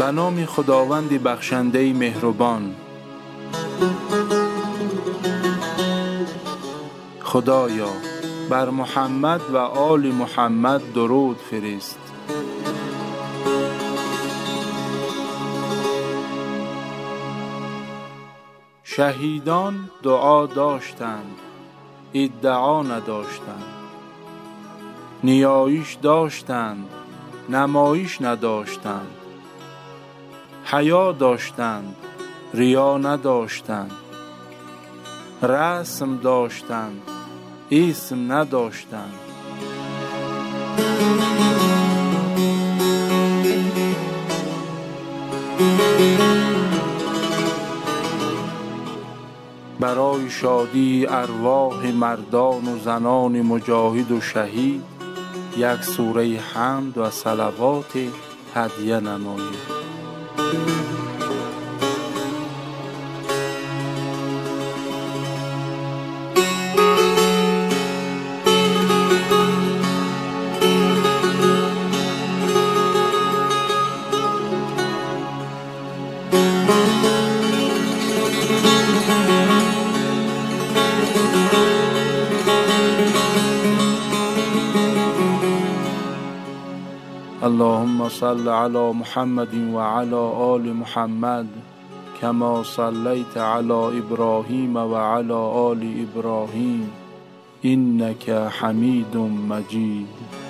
به نام خداوند بخشنده مهربان. خدایا بر محمد و آل محمد درود فرست. شهیدان دعا داشتند ادعا نداشتند. نیایش داشتند نمایش نداشتند. حیا داشتند ریا نداشتند رسم داشتند اسم نداشتند. برای شادی ارواح مردان و زنان مجاهد و شهید یک سوره حمد و صلوات هدیه نمایید. Thank you. اللهم صل على محمد وعلى آل محمد كما صليت على إبراهيم وعلى آل إبراهيم إنك حميد مجيد.